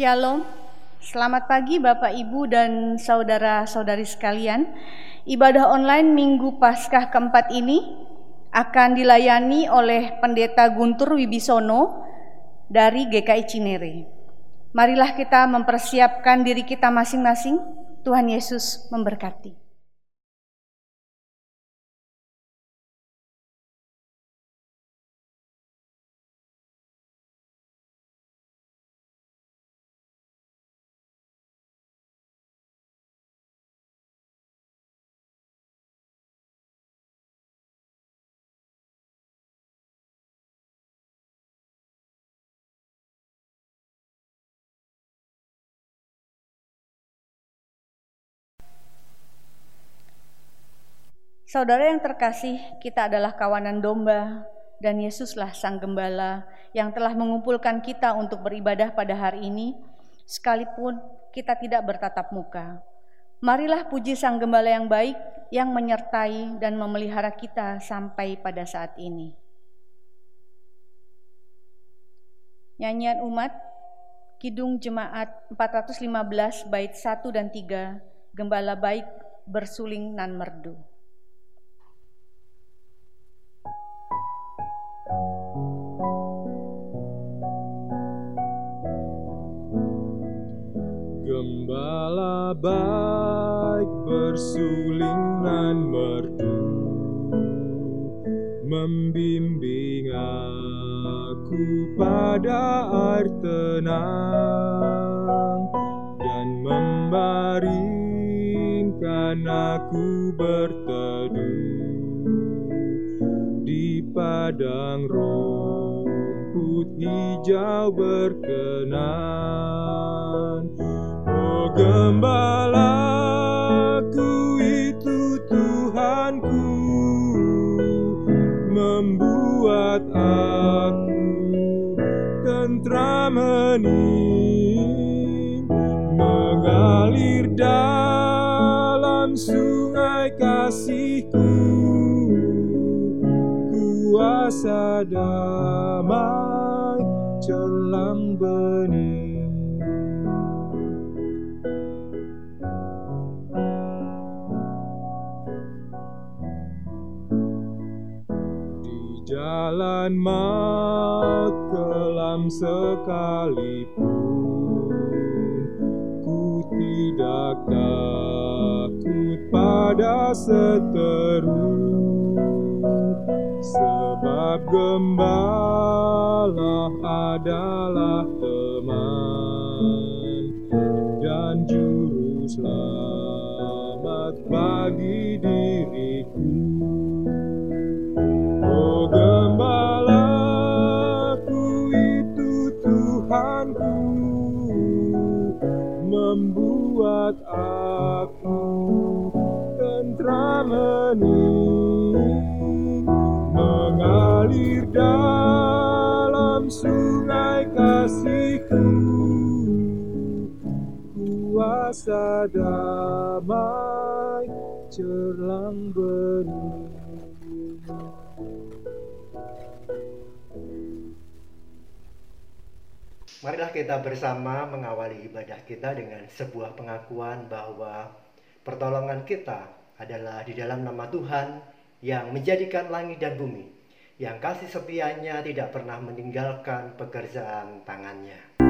Shalom, selamat pagi Bapak Ibu dan saudara-saudari sekalian. Ibadah online Minggu Paskah keempat ini akan dilayani oleh Pendeta Guntur Wibisono dari GKI Cinere. Marilah kita mempersiapkan diri kita masing-masing. Tuhan Yesus memberkati. Saudara yang terkasih, kita adalah kawanan domba dan Yesuslah Sang Gembala yang telah mengumpulkan kita untuk beribadah pada hari ini, sekalipun kita tidak bertatap muka. Marilah puji Sang Gembala yang baik yang menyertai dan memelihara kita sampai pada saat ini. Nyanyian umat Kidung Jemaat 415 bait 1 dan 3 Gembala baik bersuling nan merdu. Gembala baik bersuling nan merdu Membimbing aku pada air tenang Dan membaringkan aku berteduh padang rumput hijau berkenan gembalaku itu Tuhanku Membuat aku tentram hening Mengalir dalam sungai kasihku. Kuasa damai celang bening jalan maut kelam sekalipun. Ku tidak takut pada seteru Sebab gembala adalah teman dan juru selamat bagi membuat aku. Tentram hening mengalir dalam sungai kasihku. Kuasa damai cerlang bening Marilah kita bersama mengawali ibadah kita dengan sebuah pengakuan bahwa pertolongan kita adalah di dalam nama Tuhan yang menjadikan langit dan bumi, yang kasih setianya tidak pernah meninggalkan pekerjaan tangannya.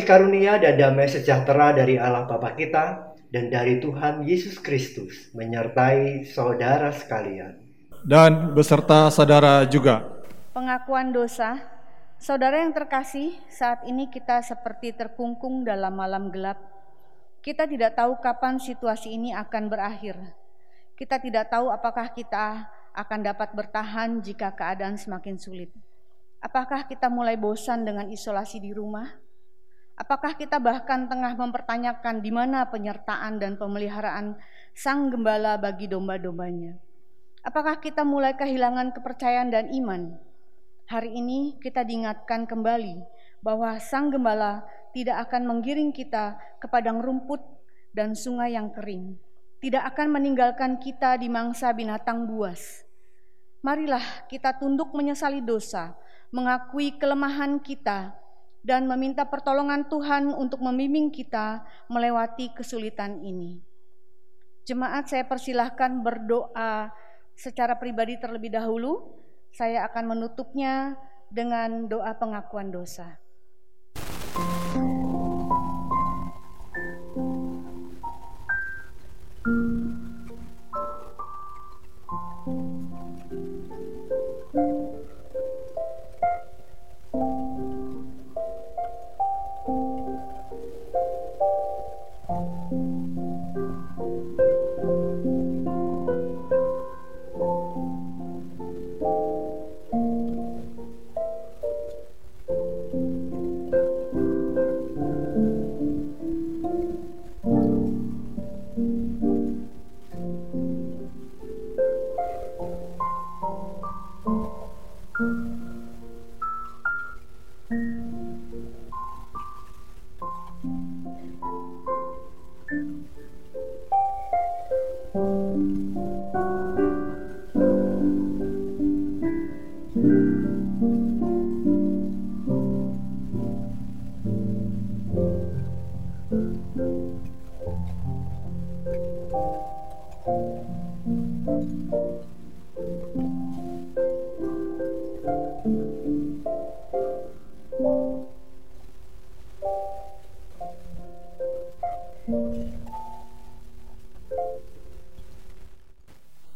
Kasih karunia dan damai sejahtera dari Allah Bapa kita dan dari Tuhan Yesus Kristus menyertai saudara sekalian. Dan beserta saudara juga. Pengakuan dosa, saudara yang terkasih, saat ini kita seperti terkungkung dalam malam gelap. Kita tidak tahu kapan situasi ini akan berakhir. Kita tidak tahu apakah kita akan dapat bertahan jika keadaan semakin sulit. Apakah kita mulai bosan dengan isolasi di rumah? Apakah kita bahkan tengah mempertanyakan di mana penyertaan dan pemeliharaan sang gembala bagi domba-dombanya? Apakah kita mulai kehilangan kepercayaan dan iman? Hari ini kita diingatkan kembali bahwa Sang Gembala tidak akan menggiring kita ke padang rumput dan sungai yang kering, tidak akan meninggalkan kita di mangsa binatang buas. Marilah kita tunduk menyesali dosa, mengakui kelemahan kita, dan meminta pertolongan Tuhan untuk membimbing kita melewati kesulitan ini. Jemaat saya persilahkan berdoa secara pribadi terlebih dahulu. Saya akan menutupnya dengan doa pengakuan dosa.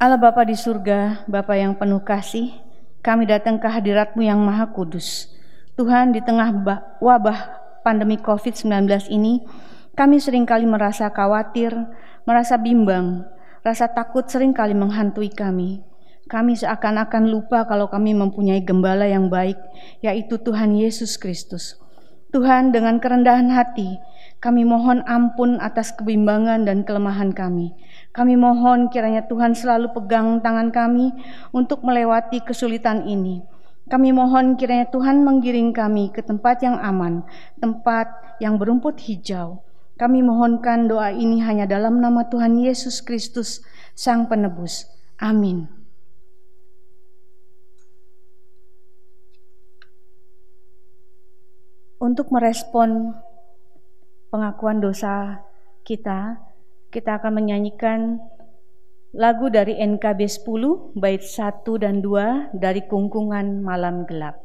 Allah Bapa di surga, Bapa yang penuh kasih, kami datang ke hadiratmu yang maha kudus. Tuhan, di tengah wabah pandemi COVID-19 ini, kami sering kali merasa khawatir, merasa bimbang, rasa takut sering kali menghantui kami. Kami seakan-akan lupa kalau kami mempunyai gembala yang baik, yaitu Tuhan Yesus Kristus. Tuhan, dengan kerendahan hati, kami mohon ampun atas kebimbangan dan kelemahan kami. Kami mohon kiranya Tuhan selalu pegang tangan kami untuk melewati kesulitan ini. Kami mohon kiranya Tuhan menggiring kami ke tempat yang aman, tempat yang berumput hijau. Kami mohonkan doa ini hanya dalam nama Tuhan Yesus Kristus, Sang Penebus. Amin. Untuk merespon pengakuan dosa kita, kita akan menyanyikan lagu dari NKB 10 bait 1 dan 2 dari Kungkungan Malam Gelap.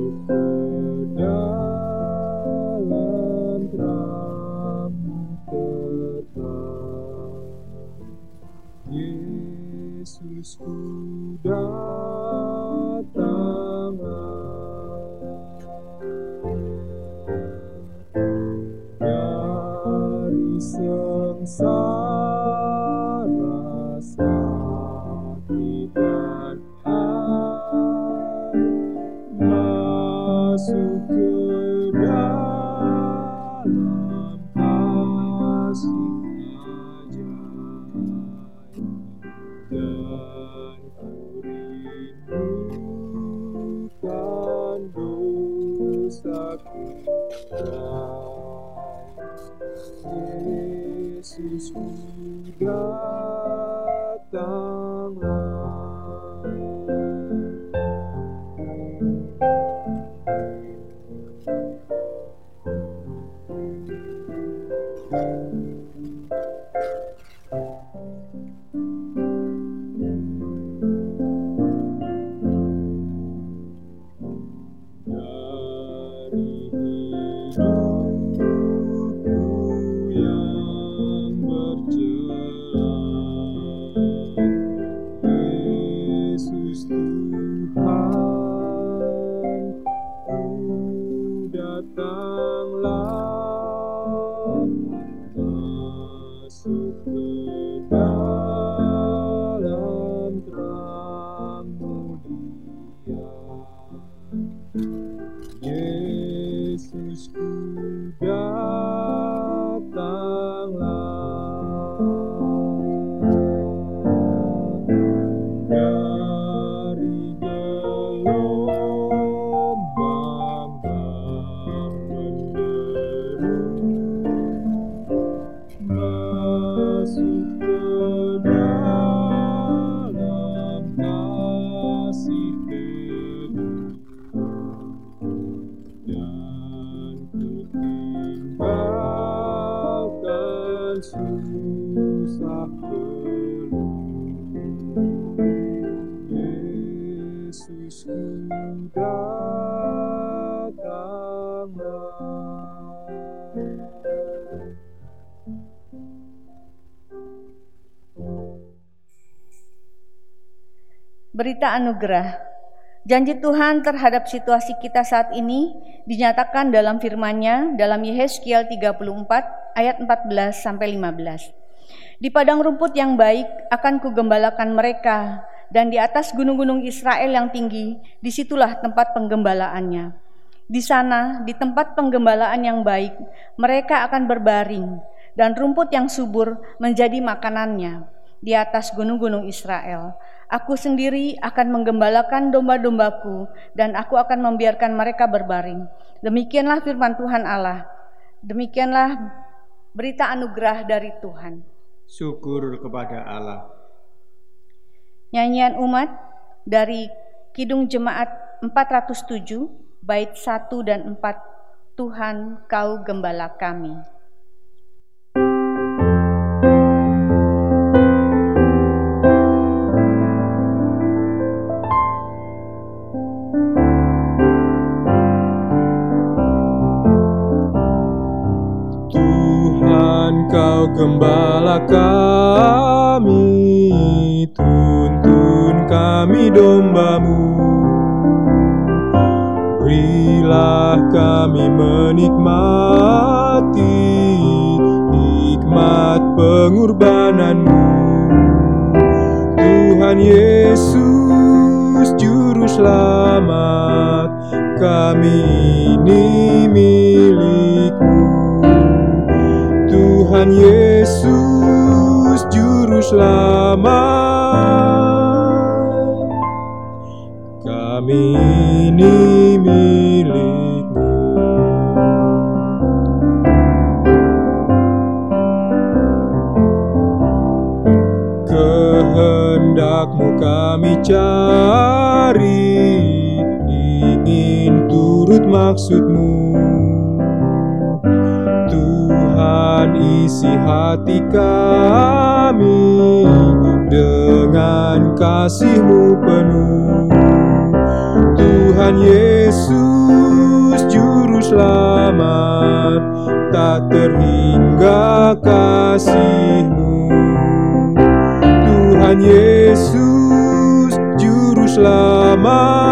Hari Berita anugerah. Janji Tuhan terhadap situasi kita saat ini dinyatakan dalam firman-Nya dalam Yehezkiel 34 ayat 14 sampai 15. Di padang rumput yang baik akan kugembalakan mereka dan di atas gunung-gunung Israel yang tinggi di situlah tempat penggembalaannya. Di sana, di tempat penggembalaan yang baik, mereka akan berbaring dan rumput yang subur menjadi makanannya di atas gunung-gunung Israel. Aku sendiri akan menggembalakan domba-dombaku dan aku akan membiarkan mereka berbaring. Demikianlah firman Tuhan Allah. Demikianlah berita anugerah dari Tuhan. Syukur kepada Allah. Nyanyian umat dari Kidung Jemaat 407 bait 1 dan 4 Tuhan kau gembala kami. Gembala kami Tuntun kami dombamu. Berilah kami menikmati Hikmat pengorbananmu Tuhan Yesus Juru Selamat Kami ini milikmu Tuhan Yesus Juru Selamat. Kami ini milikmu. Kehendakmu kami cari Ingin turut maksudmu Isi hati kami dengan kasih-Mu penuh. Tuhan Yesus Juru Selamat, tak terhingga kasih-Mu. Tuhan Yesus Juru Selamat,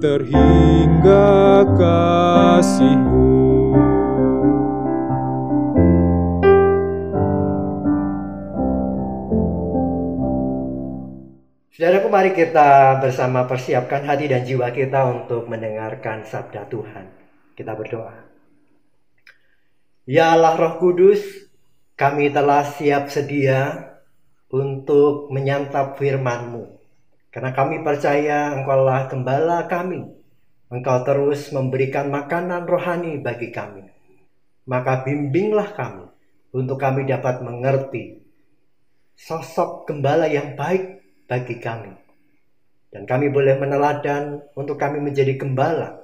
terhingga kasih-Mu. Saudaraku mari kita bersama persiapkan hati dan jiwa kita untuk mendengarkan sabda Tuhan. Kita berdoa. Ya Allah Roh Kudus, kami telah siap sedia untuk menyantap firman-Mu. Karena kami percaya Engkaulah gembala kami. Engkau terus memberikan makanan rohani bagi kami. Maka bimbinglah kami untuk kami dapat mengerti sosok gembala yang baik bagi kami. Dan kami boleh meneladan untuk kami menjadi gembala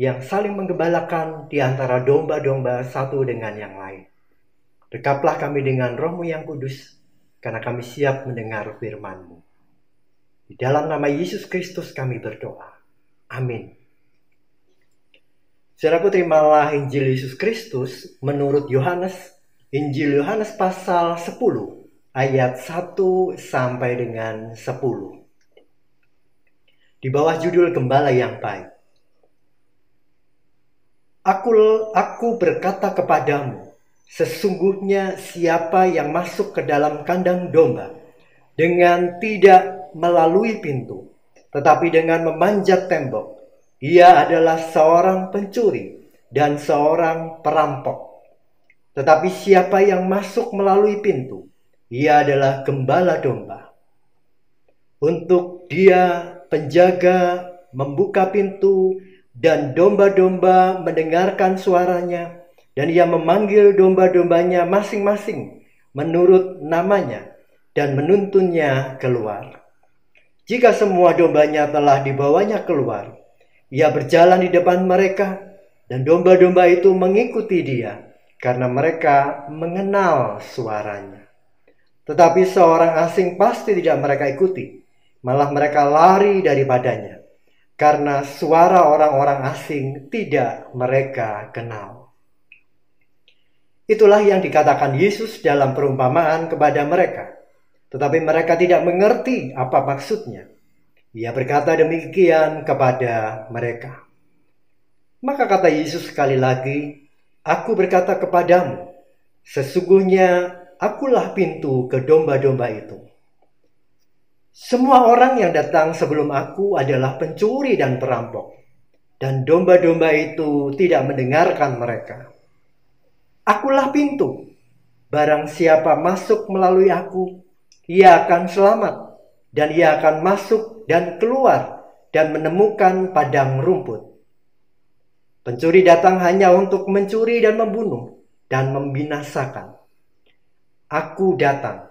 yang saling menggembalakan di antara domba-domba satu dengan yang lain. Dekaplah kami dengan rohmu yang kudus, karena kami siap mendengar firman-Mu. Di dalam nama Yesus Kristus kami berdoa. Amin. Saudaraku terimalah Injil Yesus Kristus menurut Yohanes, Injil Yohanes pasal 10 ayat 1 sampai dengan 10. Di bawah judul Gembala yang Baik. Aku, aku berkata kepadamu, sesungguhnya siapa yang masuk ke dalam kandang domba dengan tidak melalui pintu, tetapi dengan memanjat tembok, Ia adalah seorang pencuri dan seorang perampok. Tetapi siapa yang masuk melalui pintu, ia adalah gembala domba. Untuk dia penjaga membuka pintu dan domba-domba mendengarkan suaranya dan ia memanggil domba-dombanya masing-masing menurut namanya dan menuntunnya keluar. Jika semua dombanya telah dibawanya keluar, ia berjalan di depan mereka dan domba-domba itu mengikuti dia karena mereka mengenal suaranya. Tetapi seorang asing pasti tidak mereka ikuti, malah mereka lari daripadanya karena suara orang-orang asing tidak mereka kenal. Itulah yang dikatakan Yesus dalam perumpamaan kepada mereka. Tetapi mereka tidak mengerti apa maksudnya. Ia berkata demikian kepada mereka. Maka kata Yesus sekali lagi, Aku berkata kepadamu, sesungguhnya akulah pintu ke domba-domba itu. Semua orang yang datang sebelum aku adalah pencuri dan perampok, dan domba-domba itu tidak mendengarkan mereka. Akulah pintu. Barang siapa masuk melalui aku, ia akan selamat, dan ia akan masuk dan keluar dan menemukan padang rumput. Pencuri datang hanya untuk mencuri dan membunuh dan membinasakan. Aku datang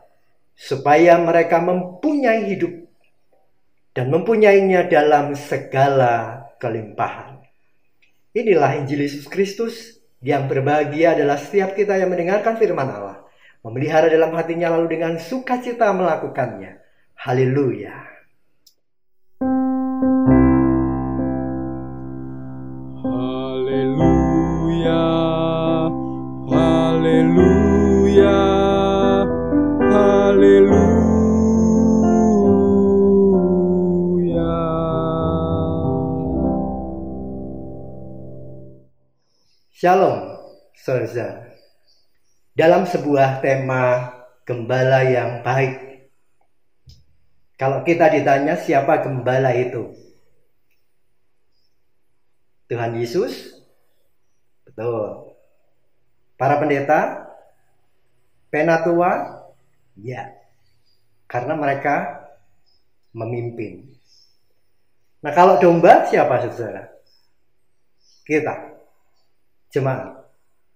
supaya mereka mempunyai hidup dan mempunyainya dalam segala kelimpahan. Inilah Injil Yesus Kristus yang berbahagia adalah setiap kita yang mendengarkan firman Allah, memelihara dalam hatinya lalu dengan sukacita melakukannya. Haleluya. Shalom, saudara. Dalam sebuah tema gembala yang baik. Kalau kita ditanya siapa gembala itu? Tuhan Yesus? Betul. Para pendeta? Penatua? Ya. Karena mereka memimpin. Nah kalau domba siapa saudara? Kita.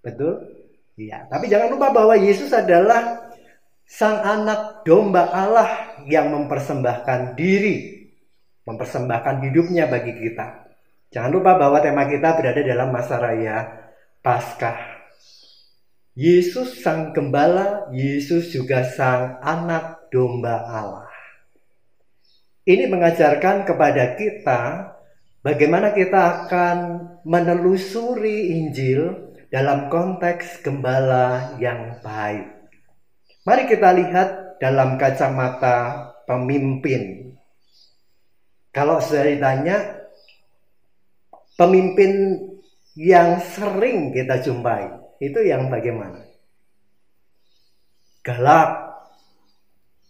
Betul? Iya. Tapi jangan lupa bahwa Yesus adalah sang anak domba Allah yang mempersembahkan diri. Mempersembahkan hidupnya bagi kita. Jangan lupa bahwa tema kita berada dalam masa raya Paskah. Yesus sang gembala, Yesus juga sang anak domba Allah. Ini mengajarkan kepada kita bagaimana kita akan menelusuri Injil dalam konteks gembala yang baik. Mari kita lihat dalam kacamata pemimpin. Kalau saya ditanya, pemimpin yang sering kita jumpai itu yang bagaimana? Galak,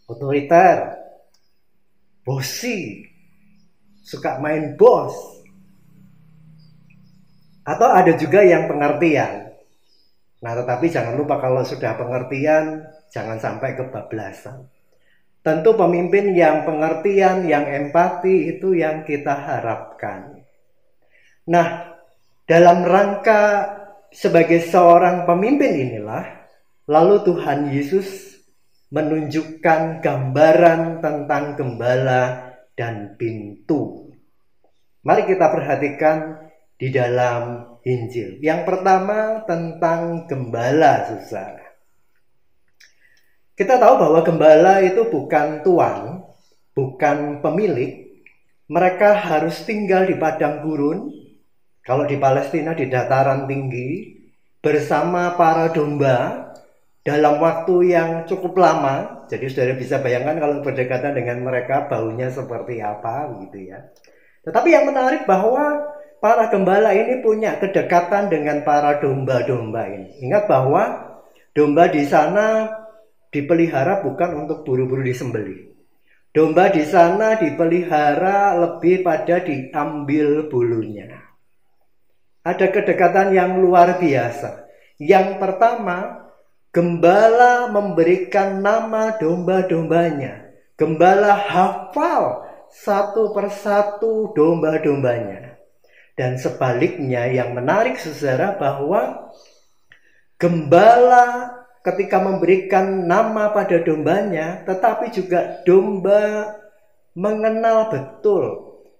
otoriter, bosi, suka main bos. Atau ada juga yang pengertian. Nah, tetapi jangan lupa kalau sudah pengertian, jangan sampai kebablasan. Tentu pemimpin yang pengertian, yang empati itu yang kita harapkan. Nah, dalam rangka sebagai seorang pemimpin inilah, lalu Tuhan Yesus menunjukkan gambaran tentang gembala dan pintu. Mari kita perhatikan di dalam Injil. Yang pertama tentang gembala, saudara. Kita tahu bahwa gembala itu bukan tuan, bukan pemilik. Mereka harus tinggal di padang gurun. Kalau di Palestina di dataran tinggi bersama para domba dalam waktu yang cukup lama. Jadi saudara bisa bayangkan kalau berdekatan dengan mereka baunya seperti apa gitu ya. Tetapi yang menarik bahwa para gembala ini punya kedekatan dengan para domba-domba ini. Ingat bahwa domba di sana dipelihara bukan untuk buru-buru disembelih. Domba di sana dipelihara lebih pada diambil bulunya. Ada kedekatan yang luar biasa. Yang pertama, gembala memberikan nama domba-dombanya. Gembala hafal satu persatu domba-dombanya. Dan sebaliknya yang menarik saudara bahwa gembala ketika memberikan nama pada dombanya, tetapi juga domba mengenal betul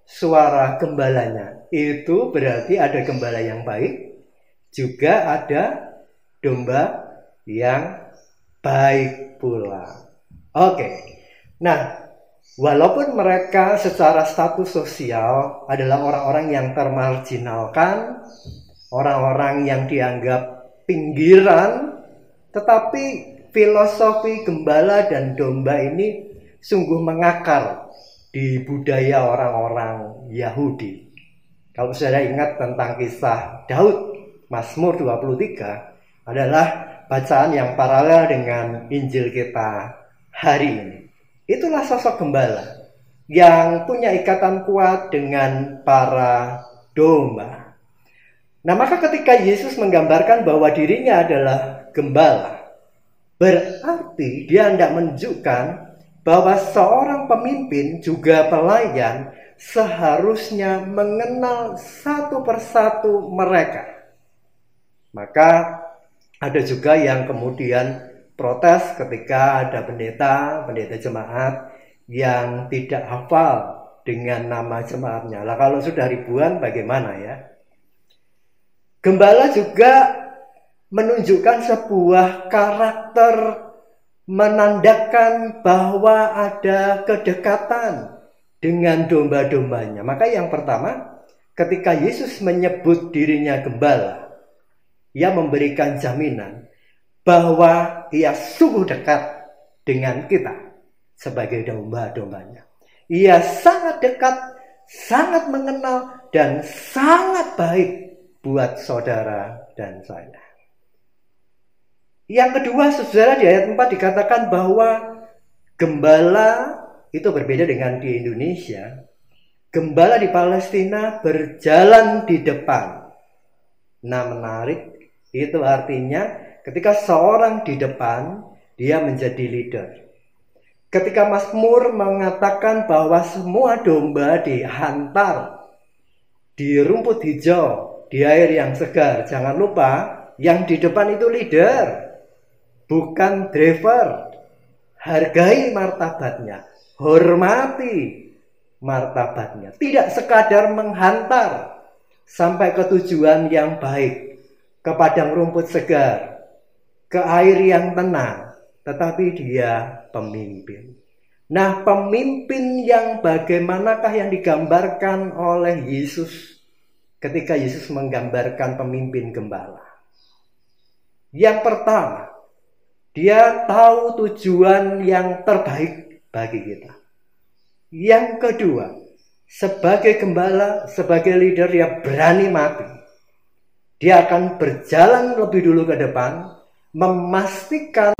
suara gembalanya. Itu berarti ada gembala yang baik, juga ada domba yang baik pula. Oke. Nah, walaupun mereka secara status sosial adalah orang-orang yang termarginalkan, orang-orang yang dianggap pinggiran, tetapi filosofi gembala dan domba ini sungguh mengakar di budaya orang-orang Yahudi. Kalau saudara ingat tentang kisah Daud, Mazmur 23 adalah bacaan yang paralel dengan Injil kita hari ini. Itulah sosok gembala yang punya ikatan kuat dengan para domba. Nah, maka ketika Yesus menggambarkan bahwa dirinya adalah gembala. Berarti dia hendak menunjukkan bahwa seorang pemimpin juga pelayan seharusnya mengenal satu persatu mereka. Maka ada juga yang kemudian protes ketika ada pendeta, pendeta jemaat yang tidak hafal dengan nama jemaatnya. Lah kalau sudah ribuan bagaimana ya? Gembala juga menunjukkan sebuah karakter menandakan bahwa ada kedekatan dengan domba-dombanya. Maka yang pertama, ketika Yesus menyebut dirinya gembala, ia memberikan jaminan bahwa ia sungguh dekat dengan kita sebagai domba-dombanya. Ia sangat dekat, sangat mengenal, dan sangat baik buat saudara dan saya. Yang kedua, saudara di ayat 4 dikatakan bahwa gembala itu berbeda dengan di Indonesia. Gembala di Palestina berjalan di depan. Nah, menarik itu artinya ketika seorang di depan, dia menjadi leader. Ketika Mazmur mengatakan bahwa semua domba dihantar di rumput hijau, di air yang segar. Jangan lupa, yang di depan itu leader bukan driver. Hargai martabatnya, hormati martabatnya. Tidak sekadar menghantar sampai ke tujuan yang baik, ke padang rumput segar, ke air yang tenang, tetapi dia pemimpin. Nah, pemimpin yang bagaimanakah yang digambarkan oleh Yesus ketika Yesus menggambarkan pemimpin gembala? Yang pertama, dia tahu tujuan yang terbaik bagi kita. Yang kedua, sebagai gembala, sebagai leader dia berani mati. Dia akan berjalan lebih dulu ke depan, memastikan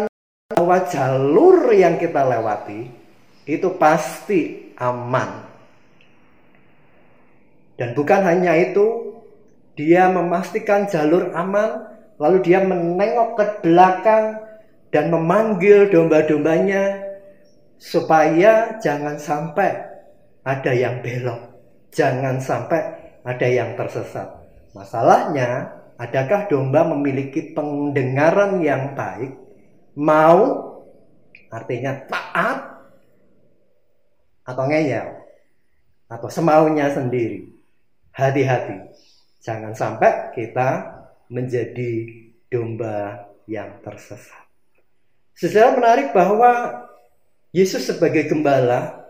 bahwa jalur yang kita lewati itu pasti aman. Dan bukan hanya itu, dia memastikan jalur aman, lalu dia menengok ke belakang dan memanggil domba-dombanya supaya jangan sampai ada yang belok, jangan sampai ada yang tersesat. Masalahnya, adakah domba memiliki pendengaran yang baik? Mau artinya taat atau ngeyel atau semaunya sendiri. Hati-hati, jangan sampai kita menjadi domba yang tersesat. Secara menarik bahwa Yesus sebagai gembala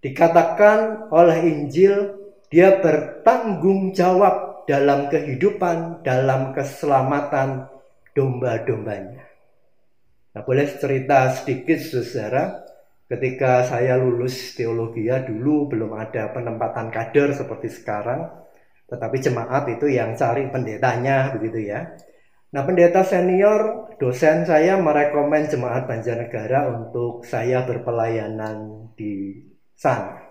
dikatakan oleh Injil dia bertanggung jawab dalam kehidupan, dalam keselamatan domba-dombanya. Nah, boleh cerita sedikit saudara, ketika saya lulus teologi ya dulu belum ada penempatan kader seperti sekarang, tetapi jemaat itu yang cari pendetanya begitu ya. Nah, pendeta senior, dosen saya merekomen jemaat Banjarnegara untuk saya berpelayanan di sana.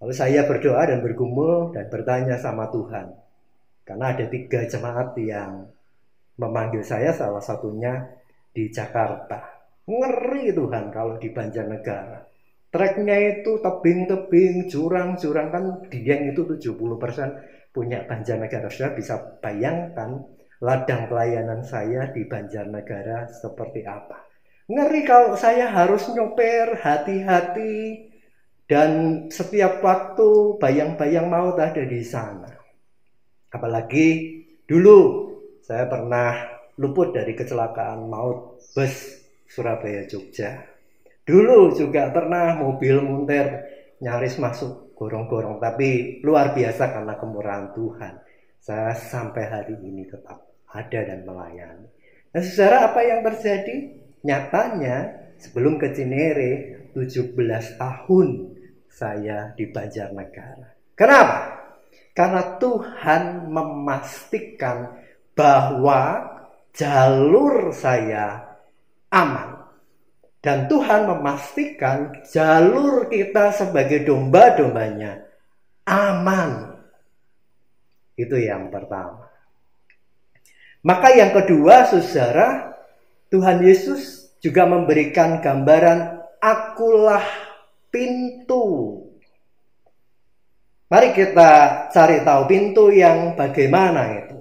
Lalu saya berdoa dan bergumul dan bertanya sama Tuhan. Karena ada tiga jemaat yang memanggil saya, salah satunya di Jakarta. Ngeri Tuhan kalau di Banjarnegara. Treknya itu tebing-tebing, jurang-jurang kan Dieng itu 70% punya Banjarnegara. Sudah bisa bayangkan ladang pelayanan saya di Banjarnegara seperti apa. Ngeri kalau saya harus nyoper hati-hati dan setiap waktu bayang-bayang maut ada di sana. Apalagi dulu saya pernah luput dari kecelakaan maut bus Surabaya Jogja. Dulu juga pernah mobil munter nyaris masuk gorong-gorong tapi luar biasa karena kemurahan Tuhan. Saya sampai hari ini tetap ada dan melayani. Nah, saudara apa yang terjadi? Nyatanya sebelum ke Cinere 17 tahun saya di Banjarnegara. Kenapa? Karena Tuhan memastikan bahwa jalur saya aman. Dan Tuhan memastikan jalur kita sebagai domba-dombanya aman. Itu yang pertama. Maka yang kedua, saudara, Tuhan Yesus juga memberikan gambaran akulah pintu. Mari kita cari tahu pintu yang bagaimana itu.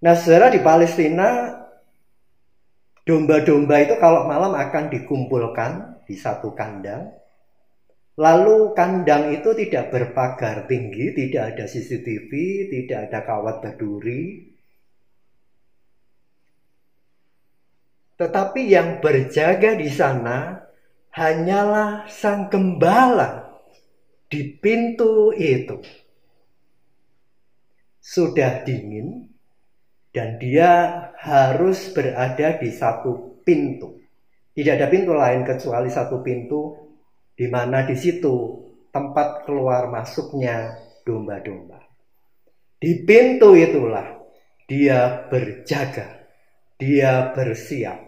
Nah, saudara di Palestina, domba-domba itu kalau malam akan dikumpulkan di satu kandang. Lalu kandang itu tidak berpagar tinggi, tidak ada CCTV, tidak ada kawat berduri, Tetapi yang berjaga di sana hanyalah sang gembala di pintu itu. Sudah dingin dan dia harus berada di satu pintu. Tidak ada pintu lain kecuali satu pintu di mana di situ tempat keluar masuknya domba-domba. Di pintu itulah dia berjaga, dia bersiap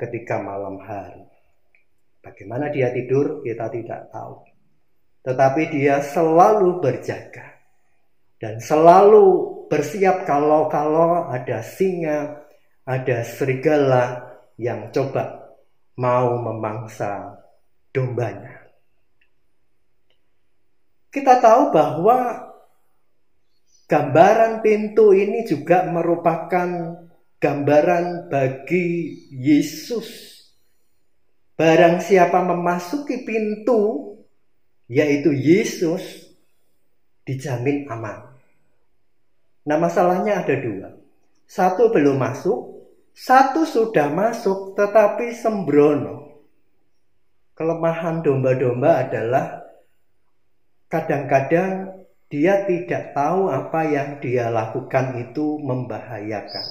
ketika malam hari. Bagaimana dia tidur, kita tidak tahu. Tetapi dia selalu berjaga dan selalu bersiap kalau-kalau ada singa, ada serigala yang coba mau memangsa dombanya. Kita tahu bahwa gambaran pintu ini juga merupakan gambaran bagi Yesus. Barang siapa memasuki pintu, yaitu Yesus, dijamin aman. Nah masalahnya ada dua. Satu belum masuk, satu sudah masuk tetapi sembrono. Kelemahan domba-domba adalah kadang-kadang dia tidak tahu apa yang dia lakukan itu membahayakan.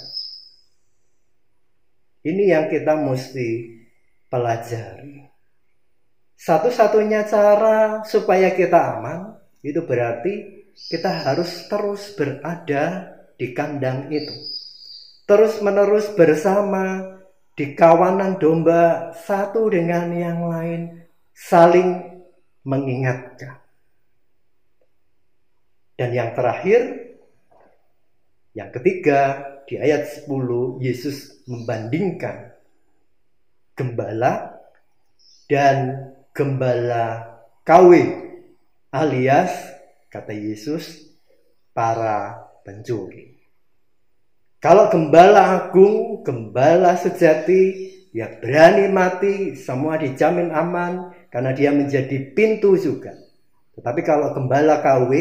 Ini yang kita mesti pelajari. Satu-satunya cara supaya kita aman itu berarti kita harus terus berada di kandang itu. Terus menerus bersama di kawanan domba satu dengan yang lain saling mengingatkan. Dan yang terakhir, yang ketiga, di ayat 10 Yesus membandingkan gembala dan gembala KW alias kata Yesus para pencuri. Kalau gembala agung, gembala sejati, ya berani mati, semua dijamin aman karena dia menjadi pintu juga. Tetapi kalau gembala KW,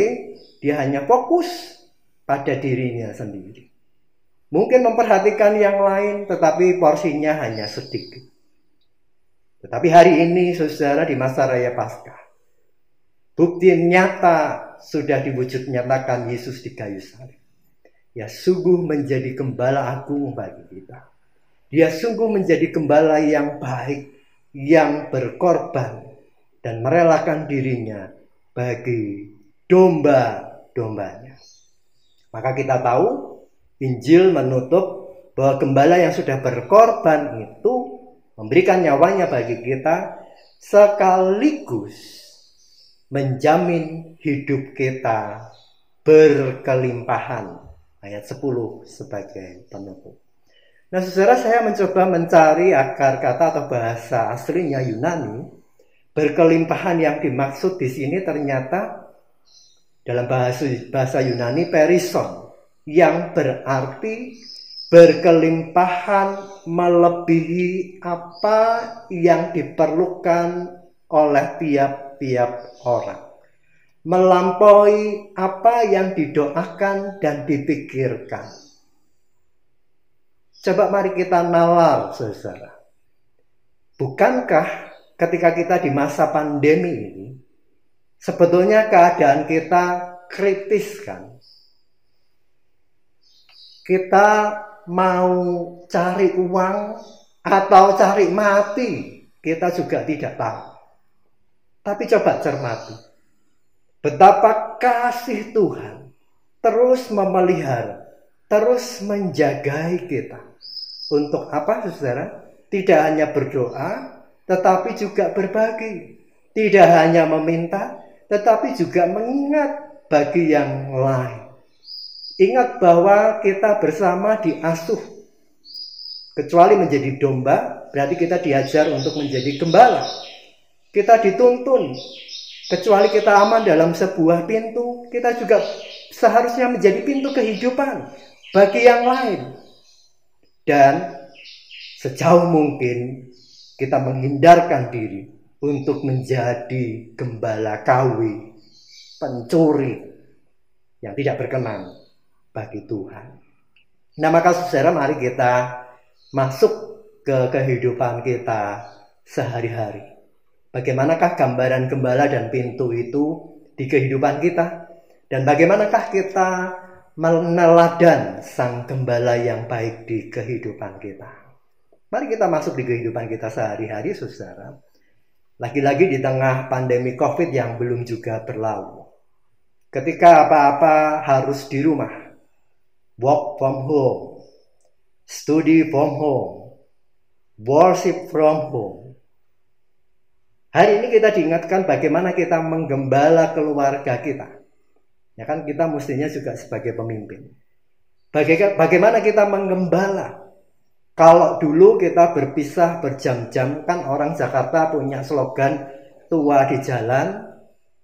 dia hanya fokus pada dirinya sendiri. Mungkin memperhatikan yang lain, tetapi porsinya hanya sedikit. Tetapi hari ini, saudara, di masa raya Paskah, bukti nyata sudah diwujud nyatakan Yesus di kayu salib. Ya sungguh menjadi gembala agung bagi kita. Dia sungguh menjadi gembala yang baik, yang berkorban, dan merelakan dirinya bagi domba-dombanya. Maka kita tahu Injil menutup bahwa gembala yang sudah berkorban itu memberikan nyawanya bagi kita sekaligus menjamin hidup kita berkelimpahan. Ayat 10 sebagai penutup. Nah, saudara saya mencoba mencari akar kata atau bahasa aslinya Yunani. Berkelimpahan yang dimaksud di sini ternyata dalam bahasa bahasa Yunani perison yang berarti berkelimpahan melebihi apa yang diperlukan oleh tiap-tiap orang. Melampaui apa yang didoakan dan dipikirkan. Coba mari kita nalar, saudara. Bukankah ketika kita di masa pandemi ini, sebetulnya keadaan kita kritis kan? Kita mau cari uang atau cari mati, kita juga tidak tahu. Tapi coba cermati. Betapa kasih Tuhan terus memelihara, terus menjagai kita. Untuk apa saudara? Tidak hanya berdoa, tetapi juga berbagi. Tidak hanya meminta, tetapi juga mengingat bagi yang lain. Ingat bahwa kita bersama diasuh. Kecuali menjadi domba, berarti kita diajar untuk menjadi gembala. Kita dituntun. Kecuali kita aman dalam sebuah pintu, kita juga seharusnya menjadi pintu kehidupan bagi yang lain. Dan sejauh mungkin kita menghindarkan diri untuk menjadi gembala kawi, pencuri yang tidak berkenan bagi Tuhan. Nah maka saudara mari kita masuk ke kehidupan kita sehari-hari. Bagaimanakah gambaran gembala dan pintu itu di kehidupan kita? Dan bagaimanakah kita meneladan sang gembala yang baik di kehidupan kita? Mari kita masuk di kehidupan kita sehari-hari, saudara. Lagi-lagi di tengah pandemi COVID yang belum juga berlalu. Ketika apa-apa harus di rumah, work from home, study from home, worship from home. Hari ini kita diingatkan bagaimana kita menggembala keluarga kita. Ya kan kita mestinya juga sebagai pemimpin. Bagaimana kita menggembala? Kalau dulu kita berpisah berjam-jam kan orang Jakarta punya slogan tua di jalan,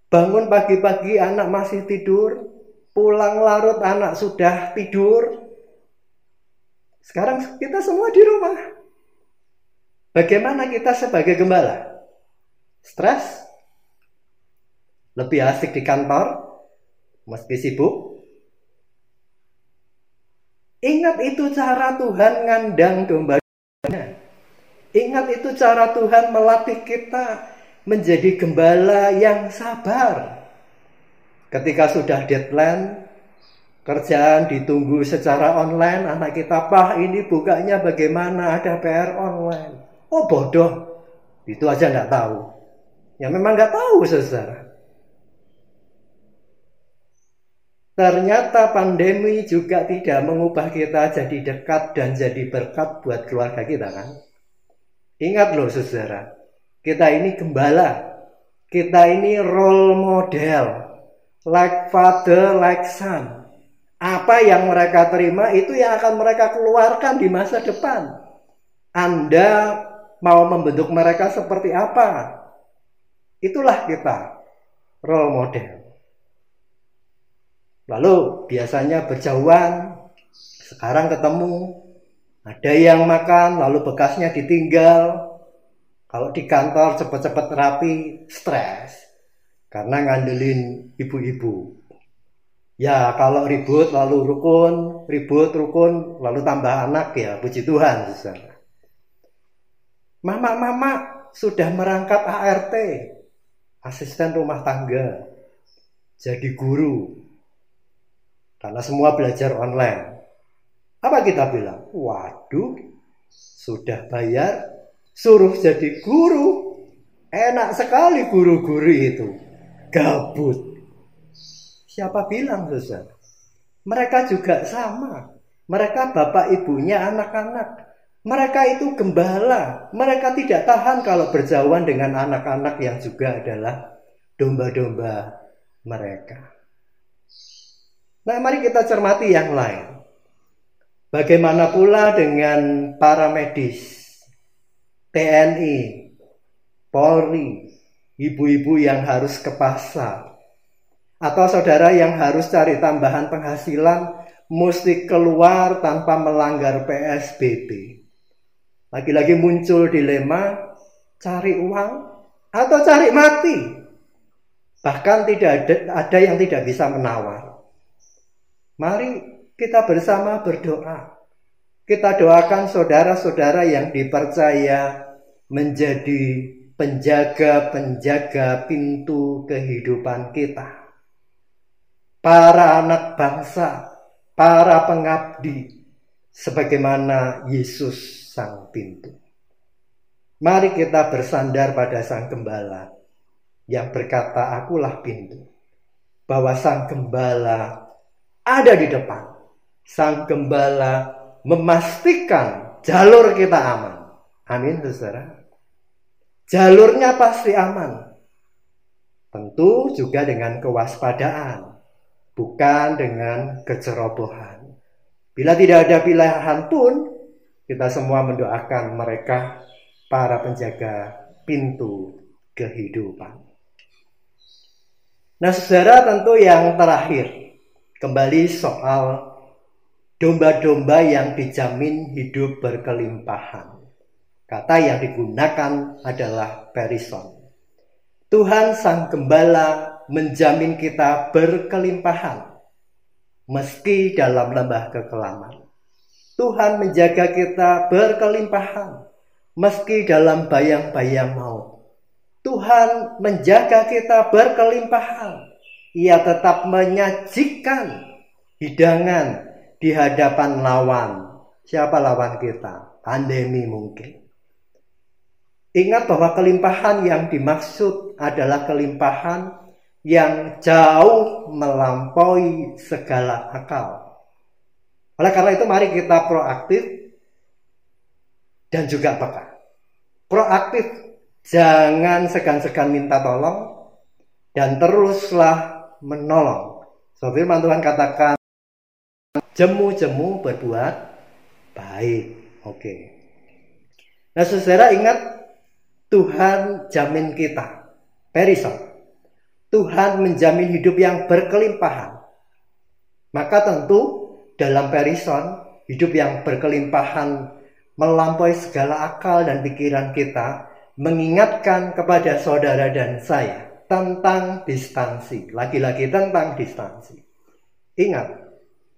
bangun pagi-pagi anak masih tidur, Pulang larut anak sudah tidur. Sekarang kita semua di rumah. Bagaimana kita sebagai gembala? Stres? Lebih asik di kantor? Meski sibuk? Ingat itu cara Tuhan ngandang domba. Ingat itu cara Tuhan melatih kita menjadi gembala yang sabar. Ketika sudah deadline, kerjaan ditunggu secara online, anak kita, Pak ini bukanya bagaimana, ada PR online. Oh bodoh, itu aja nggak tahu. Ya memang nggak tahu saudara. Ternyata pandemi juga tidak mengubah kita jadi dekat dan jadi berkat buat keluarga kita kan. Ingat loh saudara, kita ini gembala, kita ini role model, like father, like son. Apa yang mereka terima itu yang akan mereka keluarkan di masa depan. Anda mau membentuk mereka seperti apa? Itulah kita, role model. Lalu biasanya berjauhan, sekarang ketemu, ada yang makan lalu bekasnya ditinggal. Kalau di kantor cepat-cepat rapi, stres karena ngandelin ibu-ibu. Ya kalau ribut lalu rukun, ribut rukun lalu tambah anak ya puji Tuhan. Mama-mama sudah merangkap ART, asisten rumah tangga, jadi guru. Karena semua belajar online. Apa kita bilang? Waduh, sudah bayar, suruh jadi guru. Enak sekali guru-guru itu gabut. Siapa bilang saudara? Mereka juga sama. Mereka bapak ibunya anak-anak. Mereka itu gembala. Mereka tidak tahan kalau berjauhan dengan anak-anak yang juga adalah domba-domba mereka. Nah, mari kita cermati yang lain. Bagaimana pula dengan para medis, TNI, Polri, ibu-ibu yang harus ke pasar, atau saudara yang harus cari tambahan penghasilan, mesti keluar tanpa melanggar PSBB. Lagi-lagi muncul dilema cari uang atau cari mati. Bahkan tidak ada, ada yang tidak bisa menawar. Mari kita bersama berdoa. Kita doakan saudara-saudara yang dipercaya menjadi penjaga-penjaga pintu kehidupan kita. Para anak bangsa, para pengabdi, sebagaimana Yesus sang pintu. Mari kita bersandar pada sang gembala yang berkata, "Akulah pintu." Bahwa sang gembala ada di depan. Sang gembala memastikan jalur kita aman. Amin, saudara. Jalurnya pasti aman. Tentu juga dengan kewaspadaan, bukan dengan kecerobohan. Bila tidak ada pilihan pun, kita semua mendoakan mereka para penjaga pintu kehidupan. Nah, saudara, tentu yang terakhir kembali soal domba-domba yang dijamin hidup berkelimpahan. Kata yang digunakan adalah perison. Tuhan Sang Gembala menjamin kita berkelimpahan meski dalam lembah kekelaman. Tuhan menjaga kita berkelimpahan meski dalam bayang-bayang maut. Tuhan menjaga kita berkelimpahan. Ia tetap menyajikan hidangan di hadapan lawan. Siapa lawan kita? Pandemi mungkin. Ingat bahwa kelimpahan yang dimaksud adalah kelimpahan yang jauh melampaui segala akal. Oleh karena itu mari kita proaktif dan juga peka. Proaktif, jangan segan-segan minta tolong dan teruslah menolong. So firman Tuhan katakan jemu-jemu berbuat baik. Oke. Nah, saudara ingat Tuhan jamin kita. Perison. Tuhan menjamin hidup yang berkelimpahan. Maka tentu dalam perison, hidup yang berkelimpahan melampaui segala akal dan pikiran kita, mengingatkan kepada saudara dan saya tentang distansi. Lagi-lagi tentang distansi. Ingat,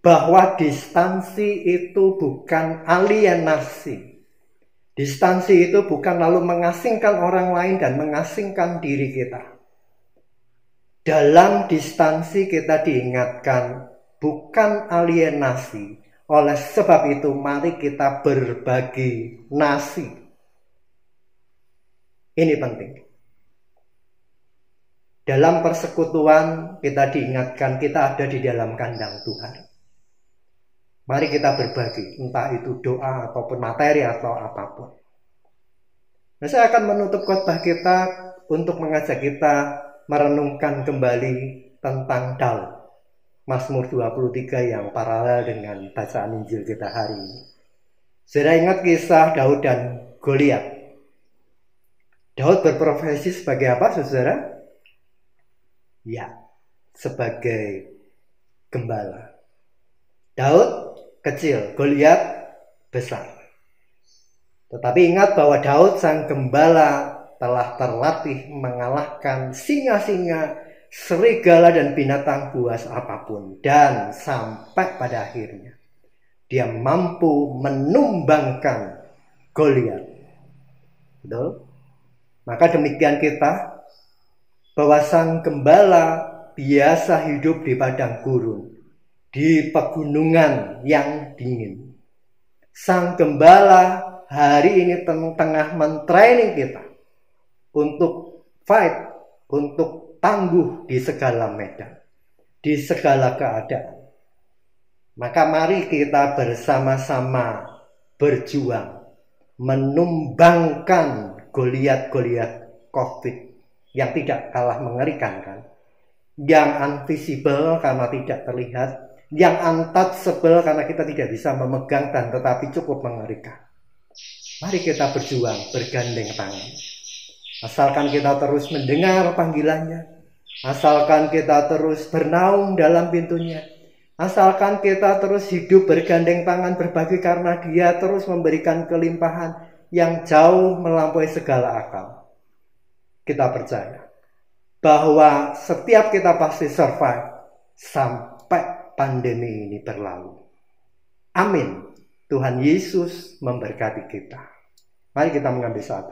bahwa distansi itu bukan alienasi. Distansi itu bukan lalu mengasingkan orang lain dan mengasingkan diri kita. Dalam distansi kita diingatkan bukan alienasi. Oleh sebab itu, mari kita berbagi nasi. Ini penting. Dalam persekutuan, kita diingatkan kita ada di dalam kandang Tuhan. Mari kita berbagi, entah itu doa ataupun materi atau apa pun. Nah, saya akan menutup khotbah kita untuk mengajak kita merenungkan kembali tentang dal. Mazmur 23 yang paralel dengan bacaan Injil kita hari ini. Saya ingat kisah Daud dan Goliat. Daud berprofesi sebagai apa, saudara? Ya, sebagai gembala. Daud kecil, Goliat besar. Tetapi ingat bahwa Daud sang gembala telah terlatih mengalahkan singa-singa serigala dan binatang buas apa pun dan sampai pada akhirnya dia mampu menumbangkan Goliat. Betul? Maka demikian kita bahwa sang gembala biasa hidup di padang gurun, di pegunungan yang dingin. Sang gembala hari ini tengah mentraining kita untuk fight, untuk tangguh di segala medan, di segala keadaan. Maka mari kita bersama-sama berjuang menumbangkan Goliat-Goliat COVID yang tidak kalah mengerikan kan. Yang invisible karena tidak terlihat, yang untouchable karena kita tidak bisa memegang dan tetapi cukup mengerikan. Mari kita berjuang bergandeng tangan. Asalkan kita terus mendengar panggilannya, asalkan kita terus bernaung dalam pintunya, asalkan kita terus hidup bergandeng tangan berbagi karena dia terus memberikan kelimpahan yang jauh melampaui segala akal. Kita percaya bahwa setiap kita pasti survive sampai pandemi ini berlalu. Amin. Tuhan Yesus memberkati kita. Mari kita mengambil saat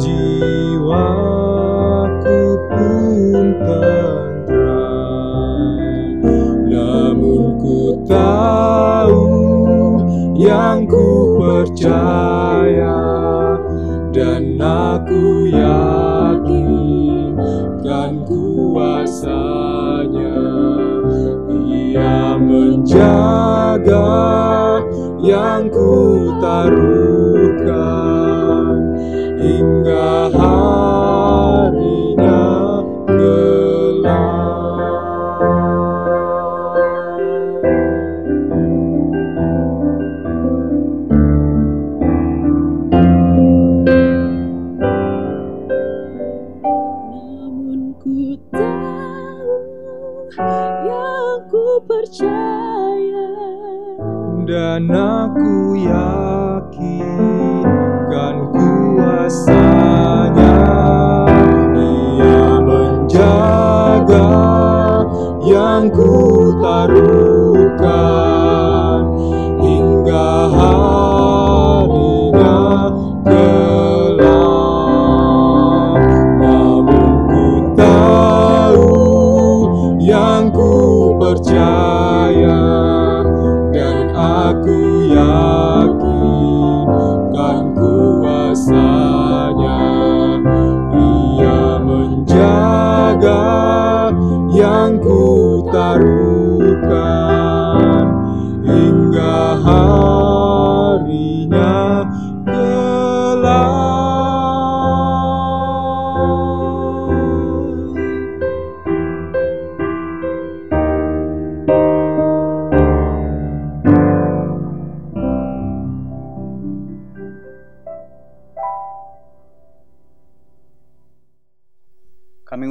jiwaku pun tenteram Namun ku tahu yang ku percaya Dan aku yakin kan kuasanya. Ia menjaga yang ku taruh.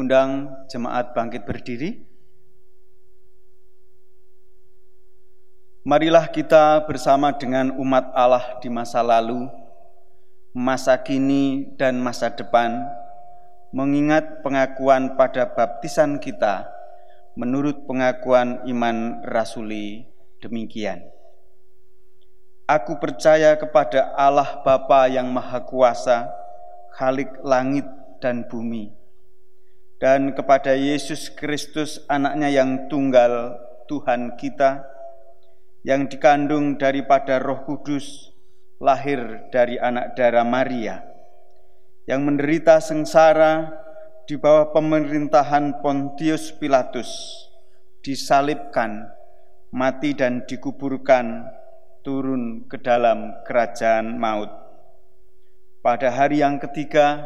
Berdoa. jemaat bangkit berdiri. Marilah kita bersama dengan umat Allah di masa lalu, masa kini, dan masa depan, mengingat pengakuan pada baptisan kita menurut pengakuan iman rasuli demikian. Aku percaya kepada Allah Bapa yang Maha Kuasa, Khalik langit dan bumi, dan kepada Yesus Kristus anaknya yang tunggal Tuhan kita yang dikandung daripada roh kudus lahir dari anak darah Maria yang menderita sengsara di bawah pemerintahan Pontius Pilatus disalibkan, mati dan dikuburkan turun ke dalam kerajaan maut. Pada hari yang ketiga,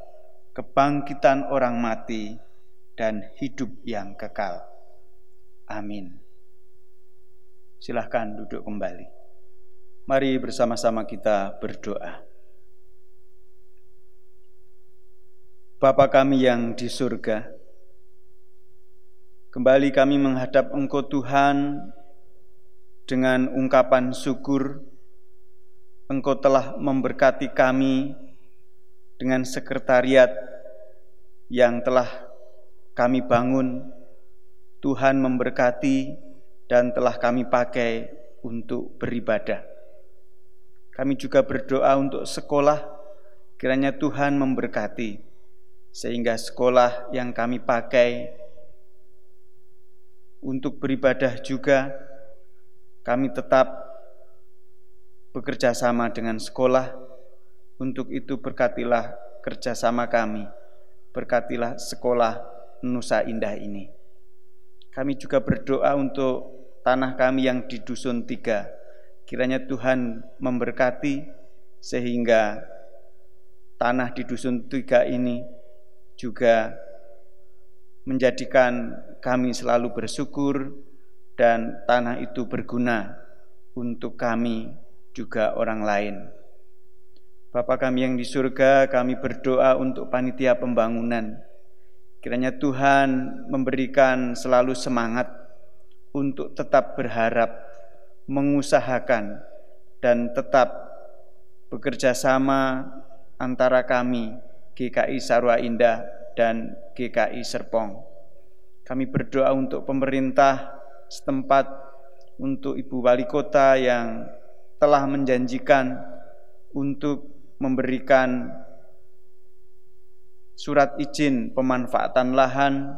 kebangkitan orang mati, dan hidup yang kekal. Amin. Silahkan duduk kembali. Mari bersama-sama kita berdoa. Bapa kami yang di surga, kembali kami menghadap Engkau Tuhan dengan ungkapan syukur. Engkau telah memberkati kami dengan sekretariat yang telah kami bangun. Tuhan memberkati dan telah kami pakai untuk beribadah. Kami juga berdoa untuk sekolah, kiranya Tuhan memberkati sehingga sekolah yang kami pakai untuk beribadah juga kami tetap bekerja sama dengan sekolah. Untuk itu berkatilah kerjasama kami, berkatilah sekolah Nusa Indah ini. Kami juga berdoa untuk tanah kami yang di Dusun Tiga. Kiranya Tuhan memberkati sehingga tanah di Dusun Tiga ini juga menjadikan kami selalu bersyukur dan tanah itu berguna untuk kami juga orang lain. Bapa kami yang di surga, kami berdoa untuk panitia pembangunan. Kiranya Tuhan memberikan selalu semangat untuk tetap berharap, mengusahakan, dan tetap bekerja sama antara kami GKI Sarwa Indah dan GKI Serpong. Kami berdoa untuk pemerintah setempat, untuk Ibu Wali Kota yang telah menjanjikan untuk memberikan surat izin pemanfaatan lahan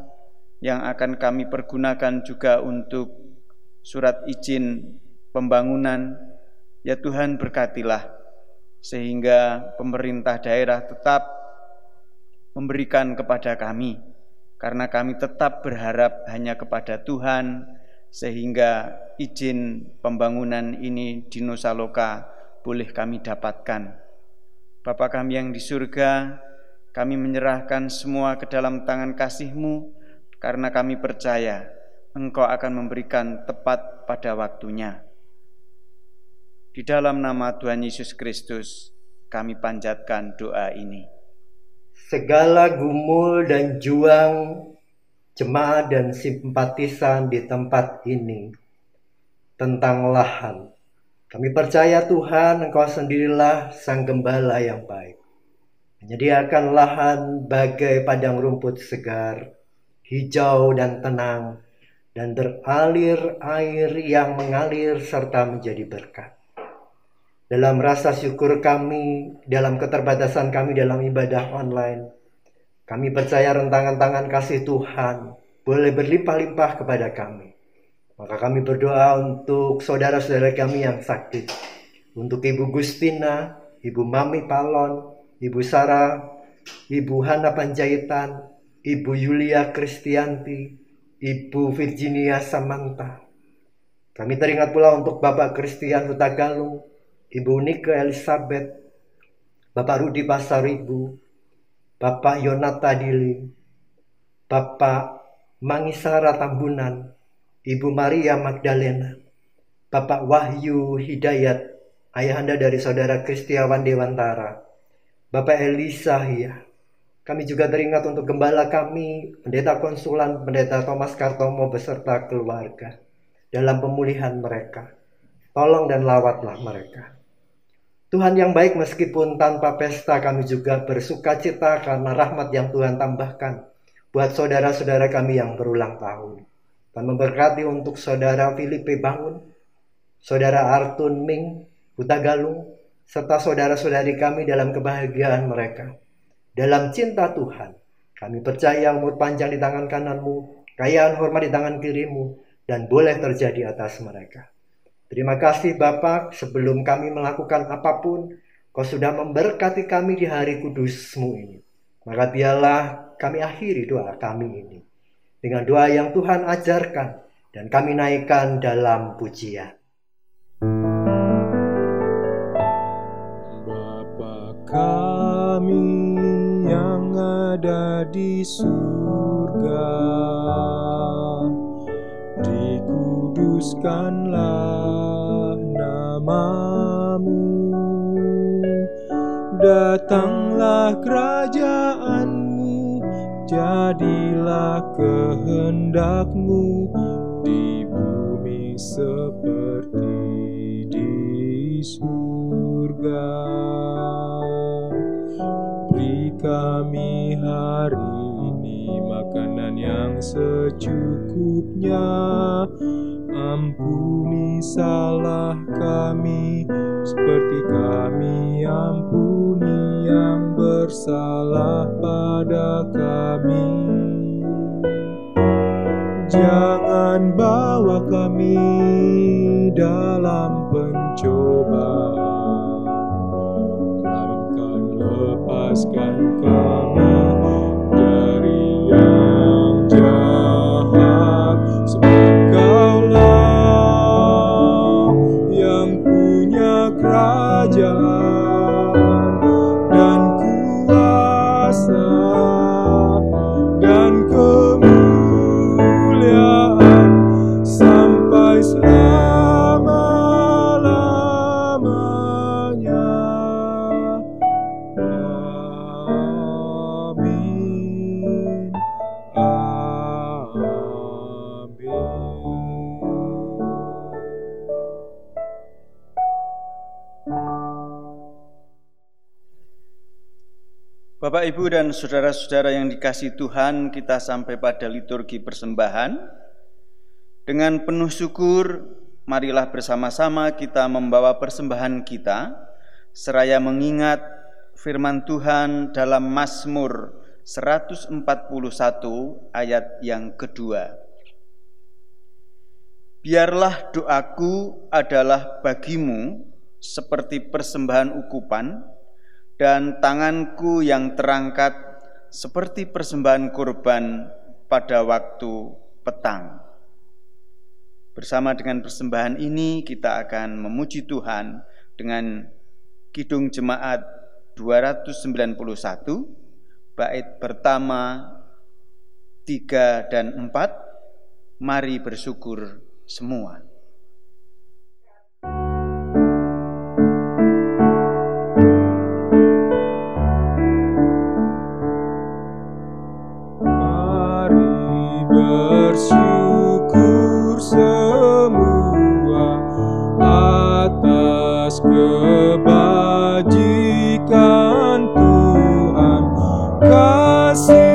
yang akan kami pergunakan juga untuk surat izin pembangunan. Ya Tuhan berkatilah sehingga pemerintah daerah tetap memberikan kepada kami, karena kami tetap berharap hanya kepada Tuhan, sehingga izin pembangunan ini di Nusa Loka boleh kami dapatkan. Bapa kami yang di surga, kami menyerahkan semua ke dalam tangan kasih-Mu, karena kami percaya Engkau akan memberikan tepat pada waktunya. Di dalam nama Tuhan Yesus Kristus, kami panjatkan doa ini segala gumul dan juang jemaat dan simpatisan di tempat ini tentang lahan. Kami percaya Tuhan Engkau sendirilah Sang Gembala yang baik. Menyediakan lahan bagai padang rumput segar, hijau dan tenang, dan beralir air yang mengalir serta menjadi berkat dalam rasa syukur kami, dalam keterbatasan kami dalam ibadah online. Kami percaya rentangan tangan kasih Tuhan boleh berlimpah-limpah kepada kami. Maka kami berdoa untuk saudara-saudara kami yang sakit. Untuk Ibu Gustina, Ibu Mami Palon, Ibu Sarah, Ibu Hana Panjaitan, Ibu Yulia Kristianti, Ibu Virginia Samanta. Kami teringat pula untuk Bapak Kristian Hutagalung, Ibu Nike Elizabeth, Bapak Rudi Pasaribu, Bapak Yonata Dili, Bapak Mangisara Tambunan, Ibu Maria Magdalena, Bapak Wahyu Hidayat, ayahanda dari saudara Kristiawan Dewantara, Bapak Elisa Hia. Kami juga teringat untuk gembala kami, Pendeta Konsulan, Pendeta Thomas Kartomo beserta keluarga dalam pemulihan mereka. Tolong dan lawatlah mereka. Tuhan yang baik meskipun tanpa pesta kami juga bersuka cita karena rahmat yang Tuhan tambahkan buat saudara-saudara kami yang berulang tahun. Dan memberkati untuk saudara Filipe Bangun, saudara Artun Ming, Huta Galung, serta saudara-saudari kami dalam kebahagiaan mereka. Dalam cinta Tuhan, kami percaya umur panjang di tangan kananmu, kayaan hormat di tangan kirimu, dan boleh terjadi atas mereka. Terima kasih Bapak, sebelum kami melakukan apa pun, Kau sudah memberkati kami di hari kudusmu ini. Maka biarlah kami akhiri doa kami ini. Dengan doa yang Tuhan ajarkan dan kami naikkan dalam pujian. Bapa kami yang ada di surga, dikuduskanlah namamu datanglah kerajaanmu, jadilah kehendakmu di bumi seperti di surga. Beri kami hari ini makanan yang secukupnya, ampuni salah kami seperti kami ampuni yang bersalah pada kami. Jangan bawa kami dalam pencobaan, melainkan lepaskan kami dari yang jahat. Sebab Bapak, Ibu, dan saudara-saudara yang dikasih Tuhan, kita sampai pada liturgi persembahan. Dengan penuh syukur, marilah bersama-sama kita membawa persembahan kita, seraya mengingat firman Tuhan dalam Mazmur 141 ayat yang kedua. Biarlah doaku adalah bagimu seperti persembahan ukupan, dan tanganku yang terangkat seperti persembahan kurban pada waktu petang. Bersama dengan persembahan ini kita akan memuji Tuhan dengan Kidung Jemaat 291 bait pertama 3 dan 4 Mari bersyukur semua. Kasih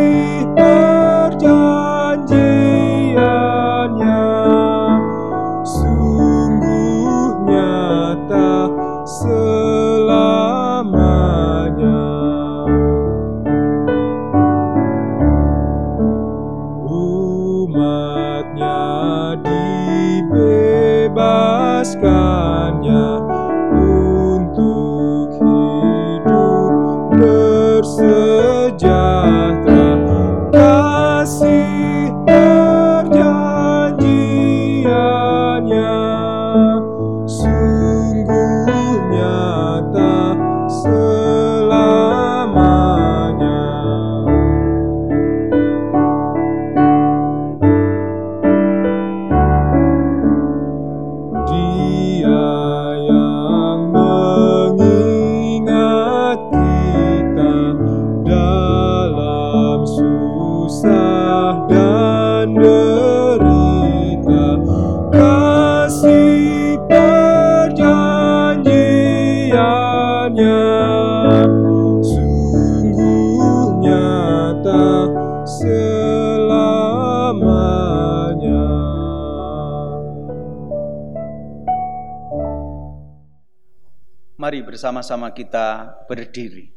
bersama-sama kita berdiri.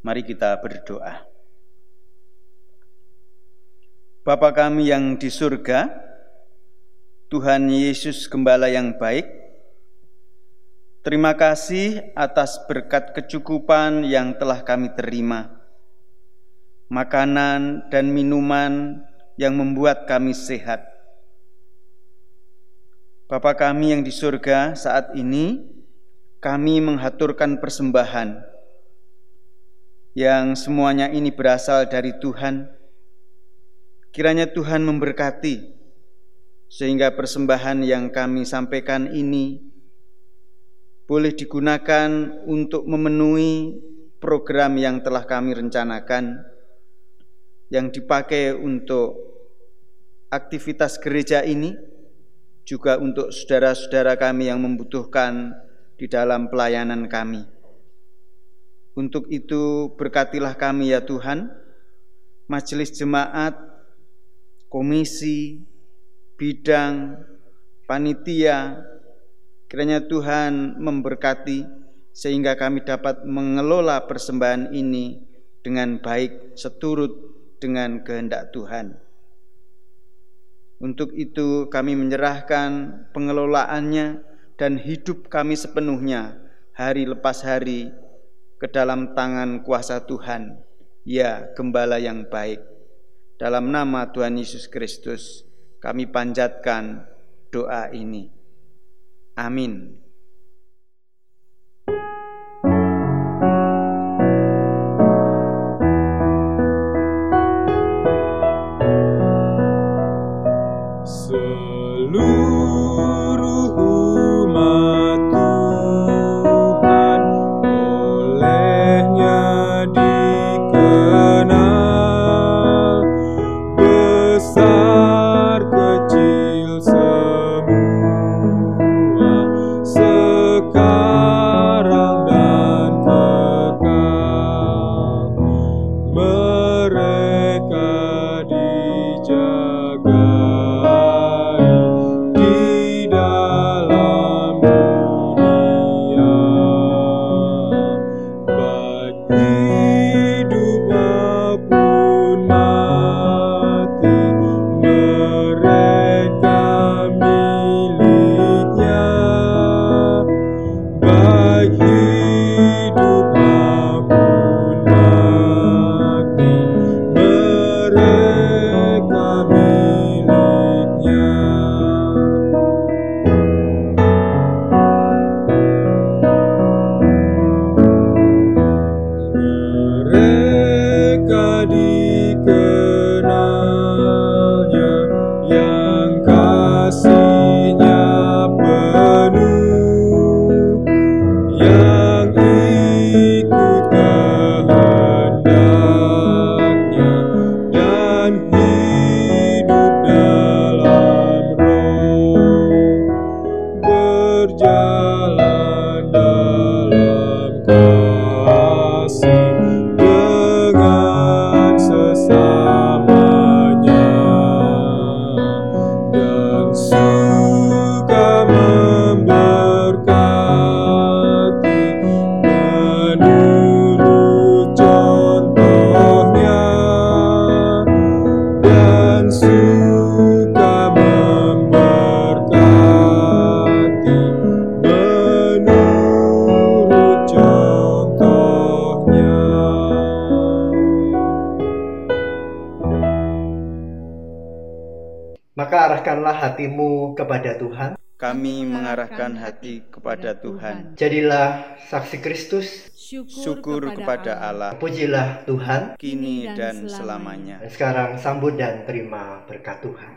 Mari kita berdoa. Bapa kami yang di surga, Tuhan Yesus Gembala yang baik, terima kasih atas berkat kecukupan yang telah kami terima. Makanan dan minuman yang membuat kami sehat. Bapa kami yang di surga, saat ini kami menghaturkan persembahan yang semuanya ini berasal dari Tuhan. Kiranya Tuhan memberkati sehingga persembahan yang kami sampaikan ini boleh digunakan untuk memenuhi program yang telah kami rencanakan yang dipakai untuk aktivitas gereja ini juga untuk saudara-saudara kami yang membutuhkan di dalam pelayanan kami. Untuk itu berkatilah kami ya Tuhan, majelis jemaat, komisi, bidang, panitia, kiranya Tuhan memberkati sehingga kami dapat mengelola persembahan ini dengan baik seturut dengan kehendak Tuhan. Untuk itu kami menyerahkan pengelolaannya dan hidup kami sepenuhnya hari lepas hari ke dalam tangan kuasa Tuhan, ya gembala yang baik. Dalam nama Tuhan Yesus Kristus, kami panjatkan doa ini. Amin. Jadilah saksi Kristus. Syukur kepada Allah, Pujilah Tuhan. kini dan selamanya. Dan sekarang sambut dan terima berkat Tuhan.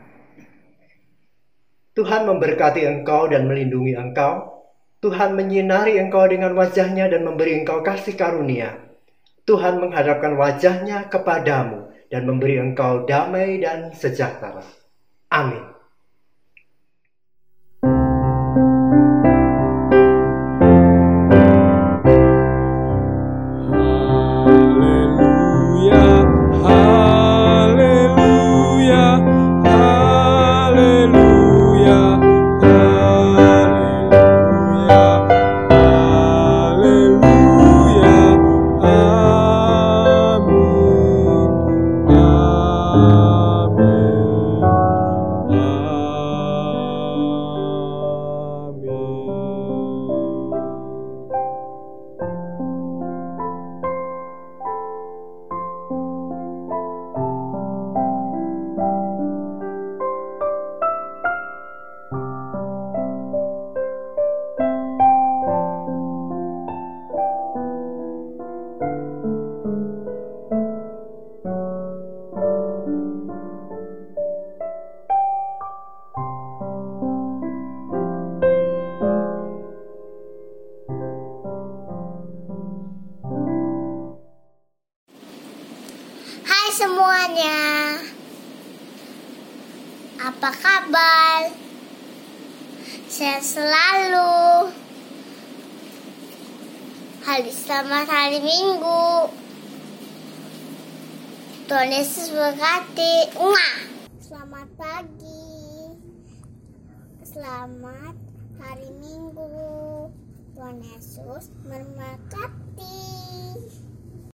Tuhan memberkati engkau dan melindungi engkau. Tuhan menyinari engkau dengan wajahnya dan memberi engkau kasih karunia. Tuhan menghadapkan wajahnya kepadamu dan memberi engkau damai dan sejahtera. Amin.